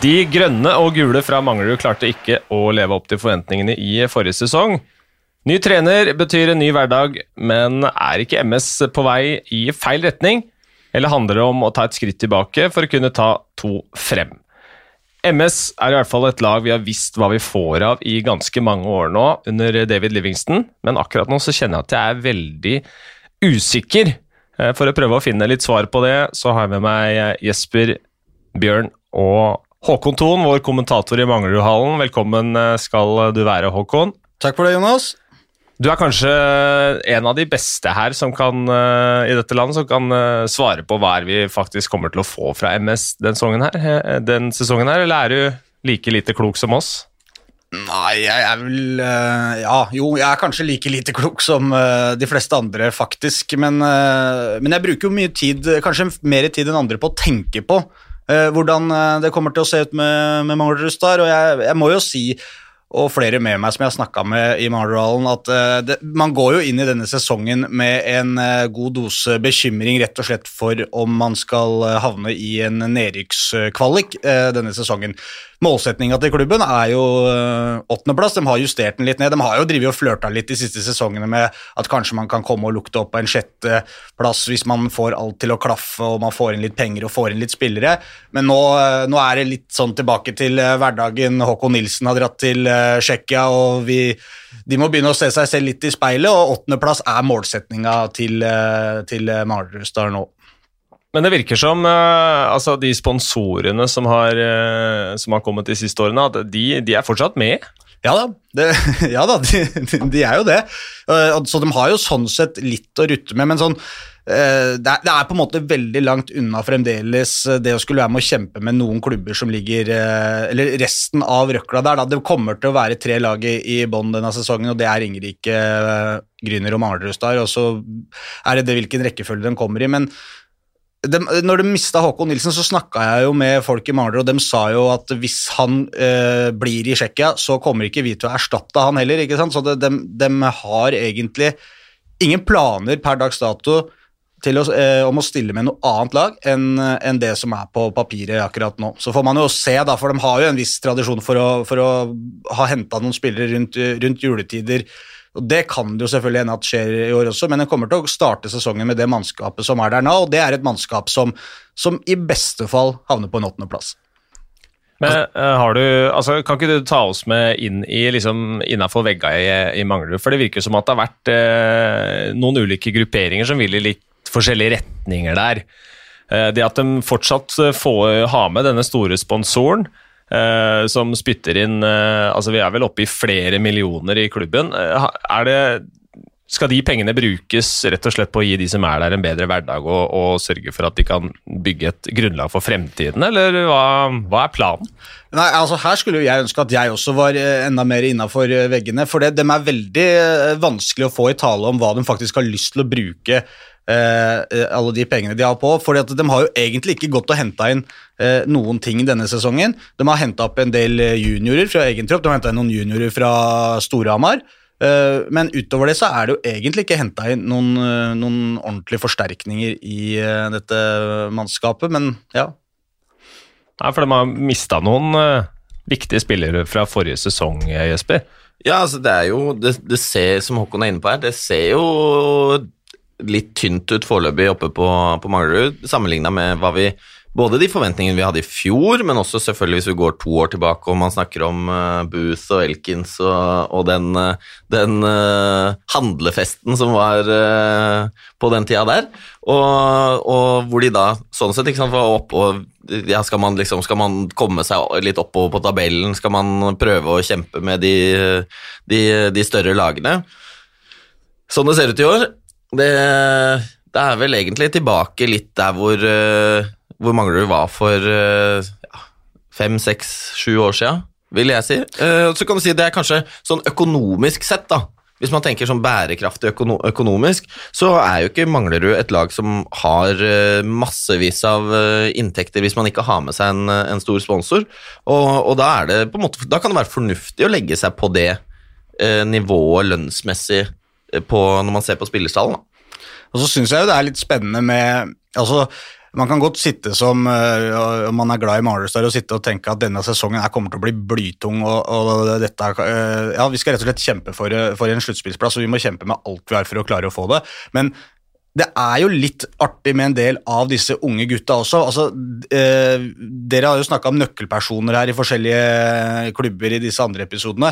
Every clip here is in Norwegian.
De grønne og gule fra Manglerud klarte ikke å leve opp til forventningene i forrige sesong. Ny trener betyr en ny hverdag, men er ikke MS på vei i feil retning? Eller handler det om å ta et skritt tilbake for å kunne ta to frem? MS er i hvert fall et lag vi har visst hva vi får av i ganske mange år nå, under David Livingston, men akkurat nå så kjenner jeg at jeg er veldig usikker. Eh, For å prøve å finne litt svar på det, så har jeg med meg Jesper, Bjørn og Håkon Thon, vår kommentator i Manglerudhallen. Velkommen eh, skal du være, Håkon. Takk for det, Jonas. Du er kanskje en av de beste her som kan, eh, i dette landet som kan eh, svare på hva vi faktisk kommer til å få fra MS den sesongen her, eh, den sesongen her eller er du like lite klok som oss? Nei, jeg er vel eh, Ja, jo, jeg er kanskje like lite klok som eh, de fleste andre, faktisk. Men, eh, men jeg bruker jo mye tid, kanskje mer tid enn andre, på å tenke på eh, hvordan eh, det kommer til å se ut med, med Manglerud Star. Og jeg, jeg må jo si, og flere med meg som jeg har snakka med i Manglerudhallen, at eh, det, man går jo inn i denne sesongen med en eh, god dose bekymring rett og slett for om man skal eh, havne i en nedrykkskvalik eh, denne sesongen. Målsetninga til klubben er jo eh, åttendeplass. De har justert den litt ned. De har jo drevet og flørta litt de siste sesongene med at kanskje man kan komme og lukte opp på en sjetteplass hvis man får alt til å klaffe og man får inn litt penger og får inn litt spillere. Men nå, eh, nå er det litt sånn tilbake til eh, hverdagen. Håkon Nilsen har dratt til Tsjekkia, og vi, de må begynne å se seg selv litt i speilet, og åttendeplass er målsetninga til, til Manglerud nå. Men det virker som eh, altså de sponsorene som har, eh, som har kommet de siste årene, at de, de er fortsatt med. Ja da, det, ja da de, de er jo det. Eh, Så de har jo sånn sett litt å rutte med, men sånn det er, på en måte veldig langt unna fremdeles det å skulle være med å kjempe med noen klubber som ligger Eller resten av røkla der. Da. Det kommer til å være tre lag i, bånn denne sesongen, og det er Ingerike, Gryner og Manglerud Star. Og så er det det hvilken rekkefølge de kommer i. men de, når de mista Håkon Nilsen, så snakka jeg jo med folk i Maler, og de sa jo at hvis han eh, blir i Tsjekkia, så kommer ikke vi til å erstatte han heller. ikke sant? Så de, de, de har egentlig ingen planer per dags dato å, eh, om å stille med noe annet lag enn en det som er på papiret akkurat nå. Så får man jo se, da, for de har jo en viss tradisjon for å, for å ha henta noen spillere rundt, rundt juletider. Og Det kan det jo selvfølgelig hende at skjer i år også, men en kommer til å starte sesongen med det mannskapet som er der nå, og det er et mannskap som, som i beste fall havner på en åttendeplass. Men eh, har du, altså, Kan ikke du ta oss med inn i liksom, innafor vegga i, i Manglerud? For det virker som at det har vært eh, noen ulike grupperinger som vil i litt forskjellige retninger der. Eh, det at de fortsatt eh, får ha med denne store sponsoren, eh, som spytter inn altså Vi er vel oppe i flere millioner i klubben. Er det, skal de pengene brukes rett og slett på å gi de som er der, en bedre hverdag og, og sørge for at de kan bygge et grunnlag for fremtiden, eller hva, hva er planen? Nei, altså Her skulle jeg ønske at jeg også var enda mer innafor veggene. For det, de er veldig vanskelig å få i tale om hva de faktisk har lyst til å bruke alle de pengene de har på. For de har jo egentlig ikke gått og henta inn eh, noen ting denne sesongen. De har henta opp en del eh, juniorer fra egen tropp. De har henta inn noen juniorer fra Storhamar. Eh, men utover det så er det jo egentlig ikke henta inn noen, eh, noen ordentlige forsterkninger i eh, dette mannskapet. Men ja, Nei, for de har mista noen eh, viktige spillere fra forrige sesong, eh, Jesper. Ja, altså det er jo det, det ser, Som Håkon er inne på her, det ser jo litt tynt ut foreløpig oppe på, på Manglerud, sammenligna med hva vi både de forventningene vi hadde i fjor, men også selvfølgelig hvis vi går to år tilbake og man snakker om uh, Booth og Elkins og, og den, uh, den uh, handlefesten som var på den tida der, og, og hvor de da sånn sett ikke sant, var oppe og ja, skal, man liksom, skal man komme seg litt oppover på tabellen? Skal man prøve å kjempe med de, de, de større lagene? Sånn det ser ut i år, det, det er vel egentlig tilbake litt der hvor, eh, hvor Manglerud var for eh, ja, fem, seks, sju år siden, vil jeg si. Eh, Så kan du si det er kanskje sånn økonomisk sett, da. Hvis man tenker sånn bærekraftig økono økonomisk, så er jo ikke Manglerud et lag som har massevis av inntekter hvis man ikke har med seg en, en stor sponsor. Og, og da, måte, da kan det være fornuftig å legge seg på det eh, nivået lønnsmessig på, når man ser på spillerstallen. Og så syns jeg jo det er litt spennende med Altså, man kan godt sitte som uh, om man er glad i Marlestad og sitte og tenke at denne sesongen her kommer til å bli blytung. og, og dette, uh, ja, Vi skal rett og slett kjempe for, for en sluttspillsplass, og vi må kjempe med alt vi har for å klare å få det. Men det er jo litt artig med en del av disse unge gutta også. Altså, eh, dere har jo snakka om nøkkelpersoner her i forskjellige klubber i disse andre episodene.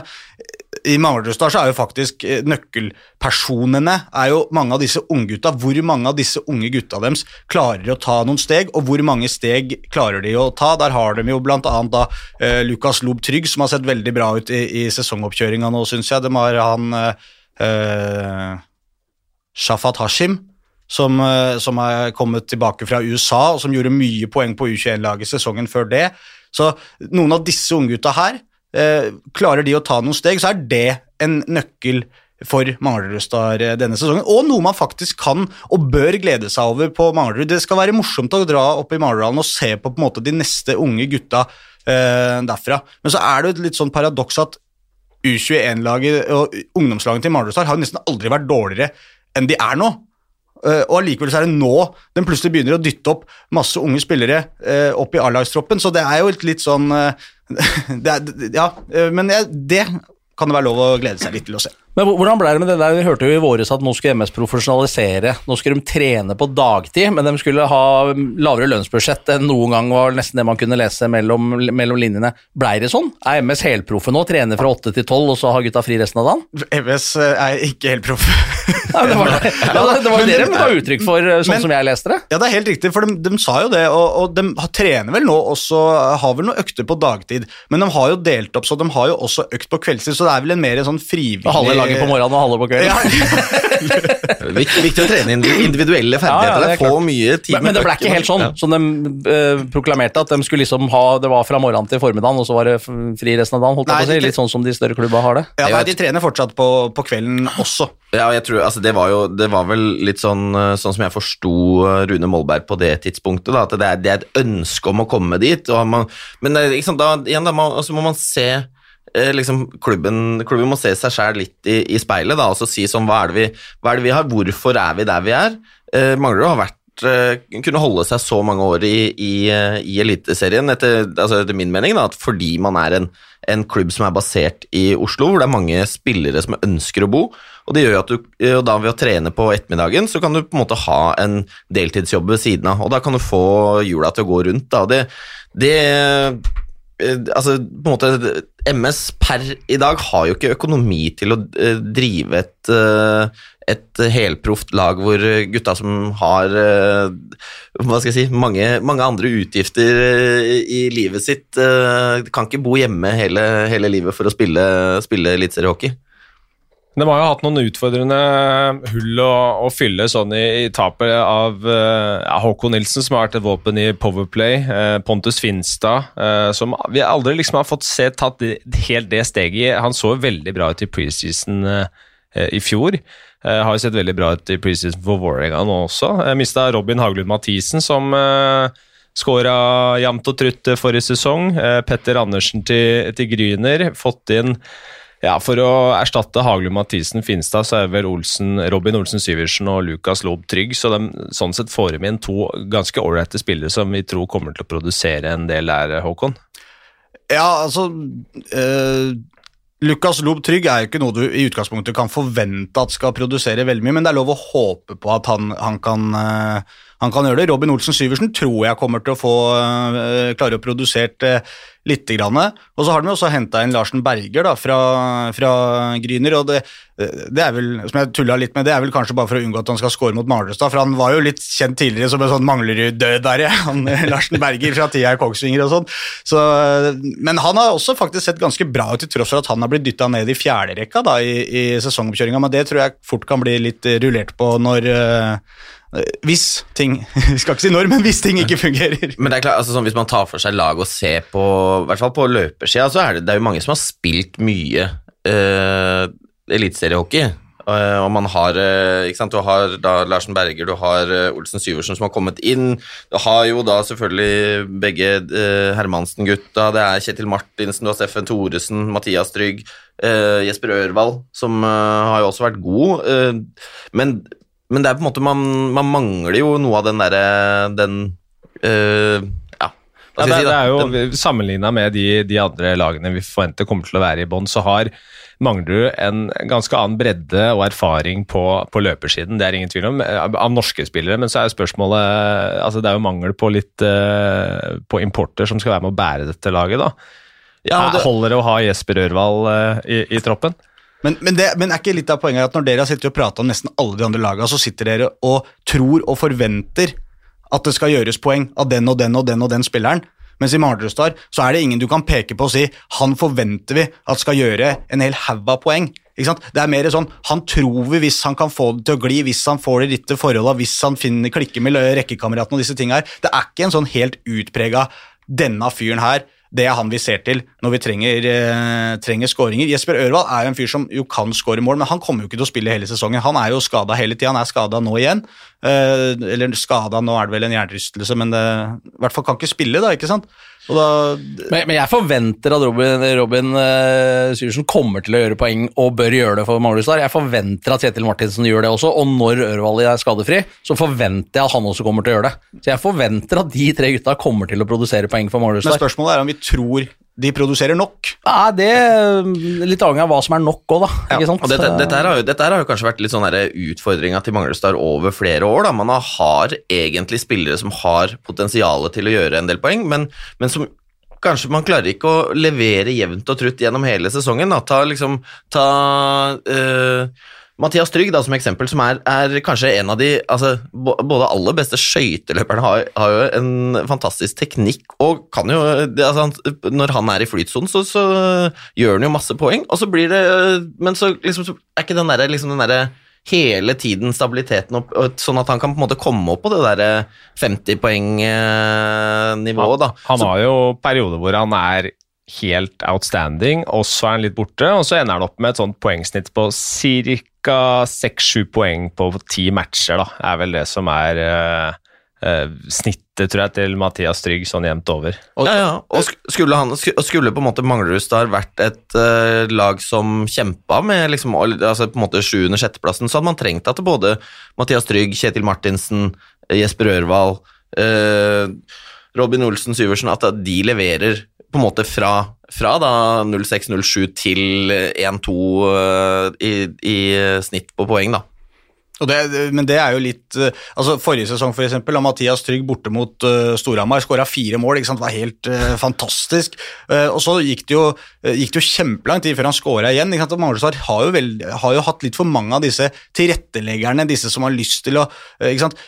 I Manglerudstad er jo faktisk eh, nøkkelpersonene er jo mange av disse unggutta. Hvor mange av disse unge gutta deres klarer å ta noen steg, og hvor mange steg klarer de å ta? Der har de jo annet da eh, Lukas Lob Trygg, som har sett veldig bra ut i, i sesongoppkjøringa nå, syns jeg. De har han eh, eh Shafat Hashim som, eh, som er kommet tilbake fra USA, og som gjorde mye poeng på U21-laget sesongen før det. Så noen av disse unggutta her, eh, klarer de å ta noen steg, så er det en nøkkel for Manglerud eh, denne sesongen, og noe man faktisk kan og bør glede seg over på Manglerud. Det skal være morsomt å dra opp i Manglerudhallen og se på, på måte, de neste unge gutta eh, derfra. Men så er det et litt sånn paradoks at U21-laget og ungdomslaget til Manglerudstad har nesten aldri vært dårligere enn de er nå. Uh, og allikevel er det nå den plutselig begynner å dytte opp masse unge spillere uh, opp i A-lagstroppen, så det er jo litt sånn det er, Ja, men det, det kan det være lov å glede seg litt til å se. Men hvordan ble det med det der? Vi hørte jo i våres at nå skulle MS profesjonalisere. Nå skulle de trene på dagtid, men de skulle ha lavere lønnsbudsjett enn noen gang, var nesten det man kunne lese mellom, mellom linjene. Blei det sånn? Er MS helproffe nå? Trener fra åtte til tolv, og så har gutta fri resten av dagen? MS er ikke helproffe. ja, det var det, ja, det, var det de ga uttrykk for, sånn men, som jeg leste det. Ja, det er helt riktig, for de, de sa jo det, og, og, de trener vel nå også, har vel noen økter på dagtid, men de har jo delt opp, så de har jo også økt på kveldstid, så det er vel en mer sånn frivillig dager på morgenen og halve på kvelden. Ja. Viktig å trene individuelle ferdigheter. Ja, ja, få mye tid Men, men det ble ikke helt sånn som de uh, proklamerte, at de skulle liksom ha det var fra morgenen til formiddagen, og så var det fri resten av dagen. holdt jeg på å si, Litt sånn som de større klubba har det. Ja, nei, De trener fortsatt på, på kvelden også. Ja, jeg tror, altså det, var jo, det var vel litt sånn, eh, sånn som jeg forsto eh, Rune Molberg på det tidspunktet, da, at det er, det er, et ønske om å komme dit. Man, men liksom, da, igjen da, man, altså må man se Eh, liksom, klubben, klubben, må se seg sjøl litt i, i, speilet da, og så si sånn, hva er, vi, hva er, det vi, har, hvorfor er vi der vi er? Eh, å ha vært kunne holde seg så mange år i, i, eh, i Eliteserien, etter, altså etter, min mening, da, fordi man er en, en, klubb som er basert i Oslo, hvor det er mange spillere som ønsker å bo. og det gjør jo at du, og da Ved å trene på ettermiddagen så kan du på en måte ha en deltidsjobb ved siden av, og da kan du få hjula til å gå rundt. Da. Det, det Eh, altså, på en måte, MS per i dag har jo ikke økonomi til å drive et, et helproft lag hvor gutta som har uh, hva skal jeg si, mange, mange andre utgifter i livet sitt, kan ikke bo hjemme hele, hele livet for å spille, spille eliteseriehockey. De har jo hatt noen utfordrende hull å, å fylle sånn i, i tapet av uh, Håkon Nilsen, som har vært et våpen i Powerplay. Uh, Pontus Finstad, uh, som vi aldri liksom har fått se tatt helt det steget i. Han så veldig bra ut i preseason i fjor. har jo sett veldig bra ut i preseason for Vålerenga nå også. Uh, Mista Robin Haglund Mathisen, som uh, skåra jevnt og trutt forrige sesong. Petter Andersen til, til Gryner. Fått inn ja, For å erstatte Haglund Mathisen Finstad, så er vel Olsen, Robin Olsen Syversen og Lukas Lob trygg. Så de, sånn sett får de inn to ganske ålreite spillere som vi tror kommer til å produsere en del der, Håkon. Ja, altså øh, Lukas Lob Trygg er jo ikke noe du i utgangspunktet kan forvente at skal produsere veldig mye, men det er lov å håpe på at han, han kan øh, han kan gjøre det. Robin Olsen Syversen tror jeg kommer til å få uh, klare å produsert uh, lite grann. Og så har de også henta inn Larsen Berger da, fra, fra Gryner. og det, det, er vel, som jeg tulla litt med, det er vel kanskje bare for å unngå at han skal score mot Marlestad, for han var jo litt kjent tidligere som en sånn Manglerud-dødare, han Larsen Berger fra tida i Kongsvinger og sånn. Så, men han har også faktisk sett ganske bra ut, til tross for at han har blitt dytta ned i fjerderekka i, i sesongoppkjøringa, men det tror jeg fort kan bli litt rullert på når uh, hvis ting Vi skal ikke si når, men hvis ting ikke fungerer. Men det er klart, altså sånn, Hvis man tar for seg lag og ser på i hvert fall på løpersida, så er det, det er jo mange som har spilt mye uh, eliteseriehockey. Uh, og man har uh, ikke sant, Du har da Larsen Berger, du har uh, Olsen Syversen som har kommet inn. Du har jo da selvfølgelig begge Hermansen-gutta. Det er Kjetil Martinsen, du har Steffen Thoresen, Mathias Trygg, Jesper Ørvald, som har jo også vært god. men men det er på en måte man, man mangler jo noe av den derre den øh, Ja, Ja, det, si, det er jo Sammenligna med de, de andre lagene vi forventer kommer til å være i bånn, så har Manglerud en ganske annen bredde og erfaring på, på løpersiden. Det er ingen tvil om, eh, av norske spillere. Men så er jo spørsmålet altså Det er jo mangel på litt eh, på importer som skal være med å bære dette laget. da. ja, det, Holder det å ha Jesper Ørvald eh, i, i troppen? Men, men, det, men er ikke litt av poenget at når dere har sittet og prata om nesten alle de andre lagene, så sitter dere og tror og forventer at det skal gjøres poeng av den og den og den og den spilleren. Mens i Mardrud så er det ingen du kan peke på og si han forventer vi at skal gjøre en hel haug av poeng. Det er mer sånn han tror vi hvis han kan få det til å gli, hvis han får de rette forholda, hvis han finner klikker med rekkekameratene og disse tinga her. Det er ikke en sånn helt utprega denne fyren her det er han vi ser til når vi trenger, eh, trenger skåringer. Jesper Ørvald er jo en fyr som jo kan skåre mål, men han kommer jo ikke til å spille hele sesongen. Han er jo skada hele tida, han er skada nå igjen. Eh, eller skada, nå er det vel en hjernerystelse, men det, i hvert fall kan ikke spille, da, ikke sant. Da, Men, men jeg forventer at Robin, Robin uh, Syversen kommer til å gjøre poeng og bør gjøre det for Manglerud Jeg forventer at Kjetil Martinsen gjør det også, og når Ørvald er skadefri, så forventer jeg at han også kommer til å gjøre det. Så jeg forventer at de tre gutta kommer til å produsere poeng for Manglerud men spørsmålet er om vi tror de produserer nok. Ja, det er litt avhengig av hva som er nok òg, da. Ikke sant? Og dette, dette, her har jo, dette her har jo kanskje vært litt sånn utfordringa til Manglerud over flere år. Da. Man har egentlig spillere som har potensial til å gjøre en del poeng, men, men som kanskje man klarer ikke å levere jevnt og trutt gjennom hele sesongen. Da. Ta, liksom, ta øh, Mathias Trygg da, som eksempel, som er, er kanskje en av de altså, både aller beste skøyteløperne, har, har, jo en fantastisk teknikk og kan jo altså, Når han er i flytsonen, så, så, gjør han jo masse poeng, og så blir det Men så, liksom, så er ikke den derre liksom, der, hele tiden stabiliteten opp, sånn at han kan på en måte komme opp på det der 50-poeng-nivået, da. Han har jo perioder hvor han er helt outstanding, og så er han litt borte, og så ender han opp med et sånt poengsnitt på ca. 6-7 poeng på ti matcher, da. er vel det som er uh, uh, snittet, tror jeg, til Mathias Trygg, sånn jevnt over. Og, ja, ja. og skulle, han, skulle på en måte Manglerud Star vært et uh, lag som kjempa med liksom, altså på en måte sjuende-sjetteplassen, så hadde man trengt at både Mathias Trygg, Kjetil Martinsen, Jesper Ørvald, Robin Olsen Syversen, at de leverer på en måte fra, fra 06-07 til 1-2 i, i, snitt på poeng, da. Det, men det er jo litt altså Forrige sesong, for eksempel, da Mathias Trygg borte mot uh, Storhamar skåra fire mål. ikke sant, Det var helt uh, fantastisk. Uh, og så gikk det jo, gikk det jo kjempelang tid før han skåra igjen. ikke sant, og Manglerud har, har jo hatt litt for mange av disse tilretteleggerne, disse som har lyst til å ikke sant,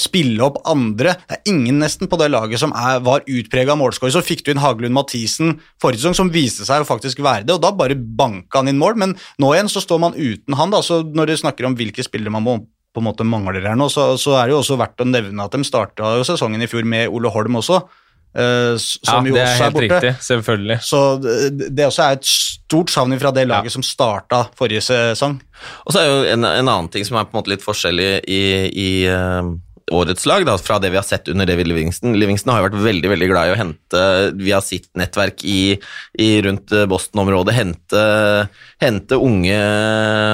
spille opp andre. Det er ingen nesten på det laget som er, var utprega målskårer. Så fikk du inn Hagelund Mathisen forrige sesong, som viste seg å faktisk være det, og da bare banka han inn mål. Men nå igjen så står man uten han, da, så når du snakker om hvilke spillere man må på en måte mangler her nå, så, så er det jo også verdt å nevne at de starta jo sesongen i fjor med Ole Holm også. Uh, som ja, jo også er borte. Ja, det er helt riktig, selvfølgelig. Så det, det også er et stort savn fra det laget Ja. som starta forrige sesong. Og så er jo en, en annen ting som er på en måte litt forskjellig i, i uh, årets lag, da, fra det vi har sett under David Livingston. Livingston har jo vært veldig veldig glad i å hente via sitt nettverk i, i rundt Boston-området, hente, hente unge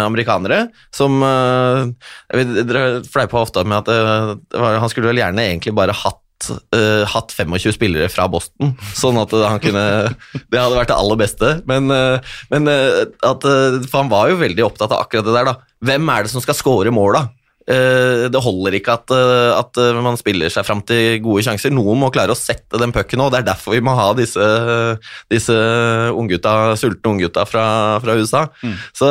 amerikanere som uh, jeg vet, Dere fleipa ofte med at uh, det var, han skulle vel gjerne egentlig bare hatt Uh, hatt 25 spillere fra Boston, sånn at uh, han kunne Det hadde vært det aller beste, men, uh, men at For han var jo veldig opptatt av akkurat det der, da. Hvem er det som skal score mål, da? Det holder ikke at, at man spiller seg fram til gode sjanser. Noen må klare å sette den pucken òg. Det er derfor vi må ha disse, disse unggutta, sultne unggutta fra, fra USA. Mm. Så,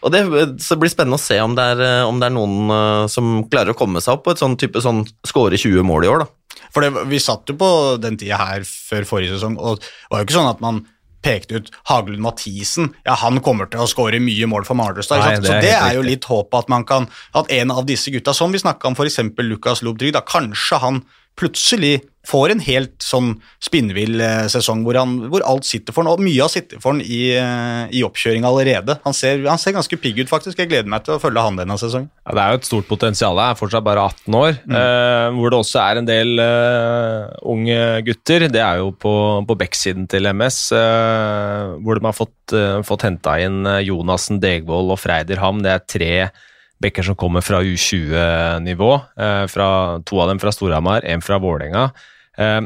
og det, så det blir spennende å se om det, er, om det er noen som klarer å komme seg opp på et sånn type sånn score 20 mål i år, da. For det, vi satt jo på den tida her før forrige sesong, og det var jo ikke sånn at man pekte ut Hagelund Mathisen. Ja, han kommer til å skåre mye mål for Marderstad. Nei, det er Så det er jo riktig. litt håp at man kan At en av disse gutta, som vi snakka om f.eks. Lukas Lobdryg, da kanskje han plutselig får en helt sånn spinnvill eh, sesong hvor, han, hvor alt sitter for han, og mye har sittet for han i, eh, i oppkjøringa allerede. Han ser, han ser ganske pigg ut, faktisk. Jeg gleder meg til å følge han denne sesongen. Ja, det er jo et stort potensial. Jeg er fortsatt bare 18 år. eh, hvor det også er en del eh, unge gutter. Det er jo på, på backsiden til MS, eh, hvor de har fått, uh, fått henta inn Jonassen, Degvold og Freider Ham. Det er tre bekker som kommer fra U20-nivå. Eh, fra To av dem fra Storhamar, én fra Vålerenga. Eh,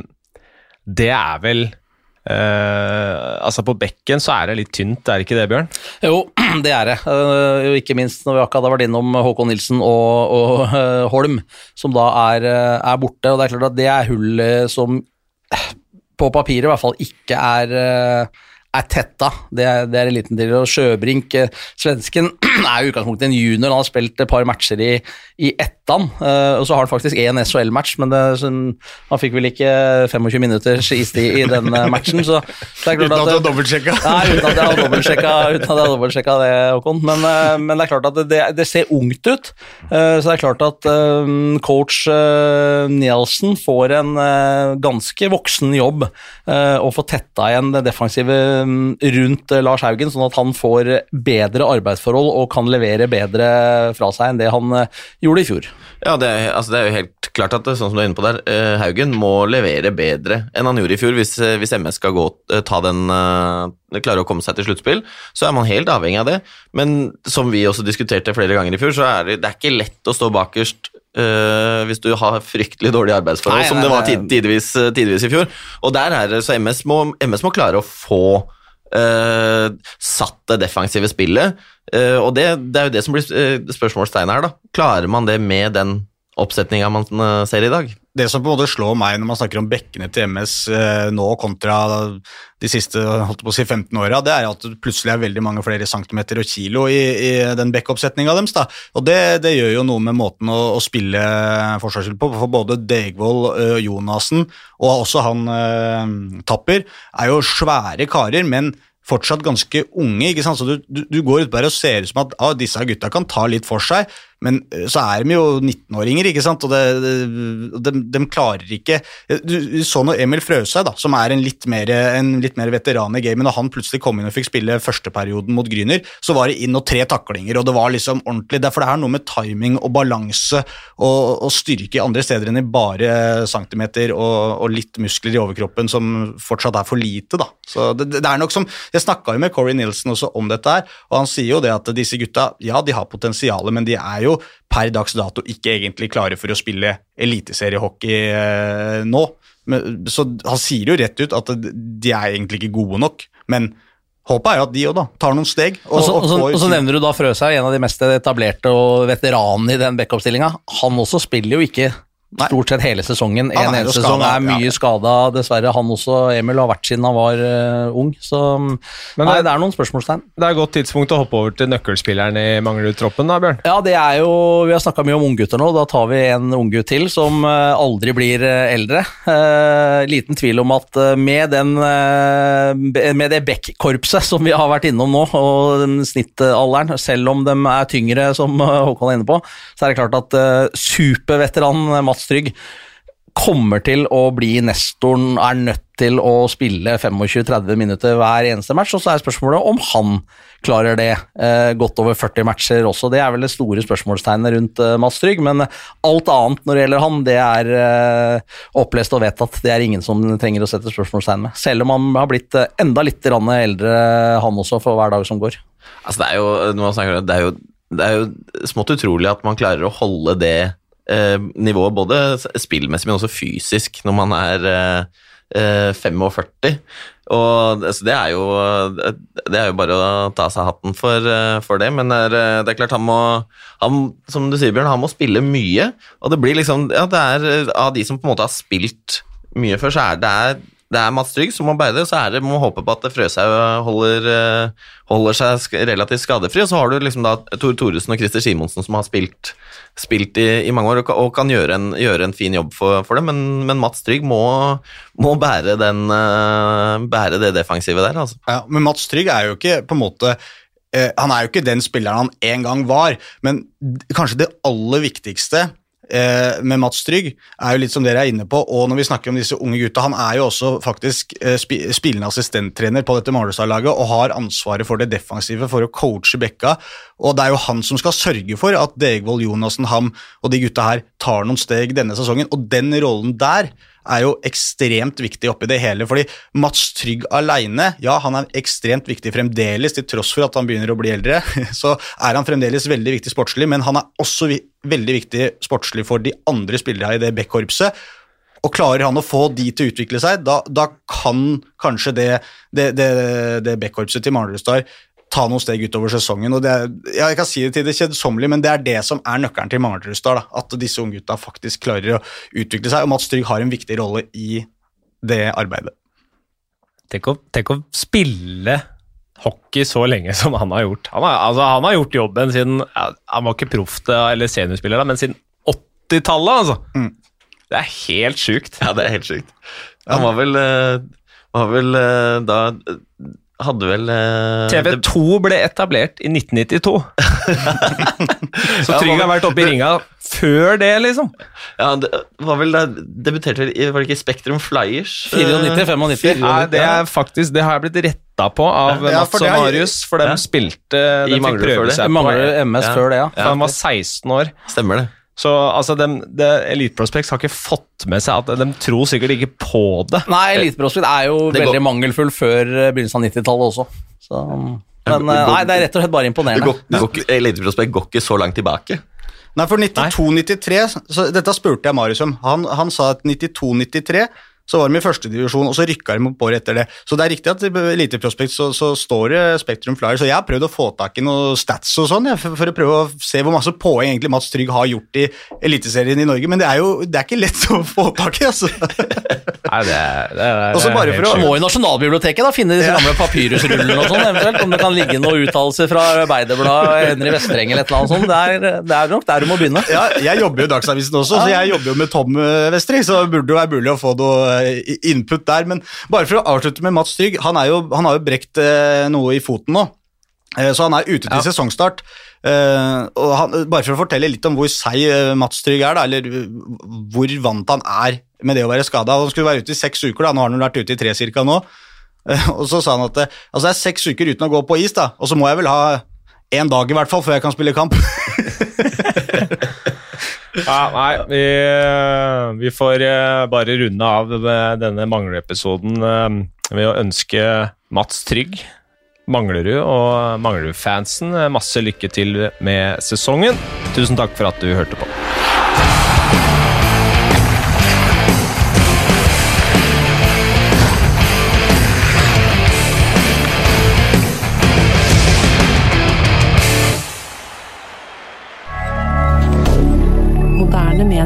det er vel eh, Altså, på bekken så er det litt tynt, er det ikke det, Bjørn? Jo, det er det. Uh, ikke minst når vi akkurat har vært innom Håkon Nilsen og, og uh, Holm, som da er, uh, er, borte. og Det er klart at det er hull som på papiret i hvert fall ikke er er tetta. Det er, det er eliten til. Og Sjøbrink, eh, svensken, er i utgangspunktet en junior. Han har spilt et par matcher i, i Ettan, uh, og så har han faktisk én SHL-match, men det, sånn, han fikk vel ikke 25 minutters istid i den matchen. Så det klart uten at, du har dobbeltsjekka? Nei, uten at jeg har dobbeltsjekka, uten at jeg har dobbeltsjekka det, Håkon. Men, men, det er klart at det, det ser ungt ut. så det er klart at coach Nielsen får en ganske voksen jobb å få tetta igjen det defensive rundt eh, Lars Haugen, sånn at han får bedre arbeidsforhold og kan levere bedre fra seg enn det han eh, gjorde i fjor. Ja, det er, altså det er jo helt klart at sånn som du er inne på der, eh, Haugen må levere bedre enn han gjorde i fjor hvis, hvis MS skal gå, ta den klarer å komme seg til sluttspill, så er man helt avhengig av det. Men som vi også diskuterte flere ganger i fjor, så er det, det er ikke lett å stå bakerst Uh, hvis du har fryktelig dårlige arbeidsforhold, som det var tidvis, tidvis, i fjor. Og der er det, så MS må, MS må klare å få uh, satt det defensive spillet. Uh, og det, det, er jo det som blir spørsmålstegnet her, da. Klarer man det med den oppsetninga man ser i dag? Det som på en måte slår meg når man snakker om bekkene til MS eh, nå kontra de siste holdt på å si 15 åra, det er at det plutselig er veldig mange flere centimeter og kilo i, i den bekkoppsetninga deres. Da. Og det, det, gjør jo noe med måten å, å spille forsvarsspill på. For både Degvold, uh, Jonassen og også han uh, Tapper er jo svære karer, men fortsatt ganske unge. ikke sant? Så Du, du, du går ut der og ser ut som at ah, disse gutta kan ta litt for seg, men eh, så er de jo 19-åringer, ikke sant, og det, de, de, klarer ikke Du, du så nå Emil Frøshaug, da, som er en litt, mer, en litt mer veteran i gamet. Når han plutselig kom inn og fikk spille førsteperioden mot Gryner, så var det inn og tre taklinger, og det var liksom ordentlig. Derfor det er noe med timing og balanse og, og styrke andre steder enn i bare centimeter og, og, litt muskler i overkroppen som fortsatt er for lite, da. Så det, det er nok som Jeg snakka jo med Corey Nilsen også om dette her, og han sier jo det at disse gutta, ja, de har potensialet, men de er jo jo per dags dato ikke egentlig klare for å spille eliteseriehockey eh, nå. Så han sier jo rett ut at de er egentlig ikke gode nok, men Håpet er jo at de òg tar noen steg. Og, og, så, og, så, og, så, nevner du da Frøshaug, en av de mest etablerte og veteranene i den backup-stillinga. Han også spiller jo ikke Stort sett hele sesongen. En eneste sesong er mye ja. skada, dessverre. Han også, Emil, har vært siden han var uh, ung. Så Men nei, det, det, er noen spørsmålstegn. Det er et godt tidspunkt å hoppe over til nøkkelspilleren i Manglerud-troppen, da, Bjørn? Ja, det er jo Vi har snakka mye om unggutter nå. Da tar vi en unggutt til som uh, aldri blir uh, eldre. liten tvil om at med den Med det Beck-korpset som vi har vært innom nå, og snittalderen, selv om de er tyngre, som Håkon er inne på, så er det klart at superveteran Mats Mats Trygg kommer til å bli nestoren, er nødt til å spille 25-30 minutter hver eneste match. Og så er spørsmålet om han klarer det eh, godt over 40 matcher også. Det er vel det store spørsmålstegnet rundt eh, Mads Trygg, men alt annet når det gjelder han, det er eh, opplest og vedtatt. Det er ingen som trenger å sette spørsmålstegn med. Selv om han har blitt eh, enda litt eldre, han også, for hver dag som går. Altså, det er jo, det er jo, det er jo smått utrolig at man klarer å holde det nivået, både spillmessig, men også fysisk, når man er eh, 45. Og altså, det er, jo, det er jo bare å ta seg hatten for, eh, for det, men det er, det er, klart han må han, Som du sier, Bjørn, han må spille mye. Og det blir liksom Ja, det er av de som på en måte har spilt mye før, så er det er det er Mats Trygg som må bære det, så er det, må håpe på at Frøshaug holder, eh, holder, seg relativt skadefri. Og så har du liksom da Tor Thoresen og Christer Simonsen som har spilt, spilt i, i, mange år og, og kan gjøre en, gjøre en, fin jobb for, for det, men, men, Mats Trygg må, må bære, den, uh, bære, det defensive der. Altså. Ja, men Mats Trygg er jo ikke på en måte uh, Han er jo ikke den spilleren han en gang var, men kanskje det aller viktigste eh, med Mats Trygg er jo litt som dere er inne på, og når vi snakker om disse unge gutta Han er jo også faktisk eh, sp spillende assistenttrener på dette Mardøsa-laget og har ansvaret for det defensive for å coache Bekka. Og det er jo han som skal sørge for at Degvold Jonassen, Ham og de gutta her tar noen steg denne sesongen. Og den rollen der er jo ekstremt viktig oppi det hele. fordi Mats Trygg aleine, ja, han er ekstremt viktig fremdeles, til tross for at han begynner å bli eldre. Så er han fremdeles veldig viktig sportslig, men han er også veldig viktig sportslig for de andre spillerne i det backkorpset. Og klarer han å få de til å utvikle seg, da, da kan kanskje det, det, det, det backkorpset til Manglerud Star ta noen steg utover sesongen. og det er, ja, Jeg kan si det til det kjedsommelige, men det er det som er nøkkelen til Manglerudstad. At disse unggutta faktisk klarer å utvikle seg, og Mats Trygg har en viktig rolle i det arbeidet. Tenk å, tenk å spille hockey så lenge som han har gjort. Han har, altså, han har gjort jobben siden Han var ikke proff eller seniorspiller, da, men siden 80-tallet, altså. Mm. Det er helt sjukt. Ja, det er helt sjukt. Han var vel, eh, var vel eh, da hadde vel eh, TV2 ble etablert i 1992. så Trygg har vært oppe i ringa før det, liksom. Ja, det var vel da debuterte vel i Var det ikke Spektrum Flyers? 94, 95. Nei, det, er faktisk, det har jeg blitt retta på av Ja, Mats og det Marius, for de Ja. spilte De fikk Manglerud prøve det. seg på MS Ja. før det, ja. for Han var 16 år. Stemmer det. Så altså, Elite Prospects har ikke fått med seg at de tror sikkert ikke på det. Nei, Elite Prospect er jo Det går- veldig mangelfull før eh, begynnelsen av 90-tallet også. Så, men eh, nei, det er rett og slett bare Det imponerende. går, det går ikke, Eliteprospekt går ikke så langt tilbake. Nei, for 92-93 Dette spurte jeg Marius om. Han, han sa at 92-93 så var de i førstedivisjon, og så rykka de opp året etter det. Så det er riktig at i Elite Prospect så, så står det Spektrum Flyer, så jeg har prøvd å få tak i noen stats og sånn, for, for å prøve å se hvor masse poeng egentlig Mats Trygg har gjort i Eliteserien i Norge, men det er jo det er ikke lett å få tak i, altså. Nei, det er, det er Og så bare for helt å-. Må i Nasjonalbiblioteket da finne disse gamle papyrusrullene og sånn, eventuelt. Om det kan ligge noen uttalelser fra Arbeiderbladet, Henry Vestreng eller et eller annet sånt. Det er, det er nok der du må begynne. Ja, jeg jobber jo i Dagsavisen også, så jeg jobber jo med Tom Vestring, så det burde jo være mulig å få noe input der. Men bare for å avslutte med Mats Trygg, han, er jo, han har jo brekt eh, noe i foten nå. Eh, Så han er ute til Ja. sesongstart. Eh, og han, bare for å fortelle litt om hvor seig eh, Mats Trygg er, da, eller eh, hvor vant han er med det å være skada. Han skulle være ute i seks uker, da. nå har han vært ute i tre cirka nå. Eh, Og så sa han at eh, altså det er seks uker uten å gå på is, da, og så må jeg vel ha én dag i hvert fall før jeg kan spille kamp. Ja, nei, vi, vi får eh, bare runde av denne mangleepisoden eh, ved å ønske Mats Trygg, Manglerud og Manglerud-fansen eh, masse lykke til med sesongen. Tusen takk for at du hørte på.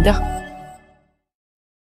dire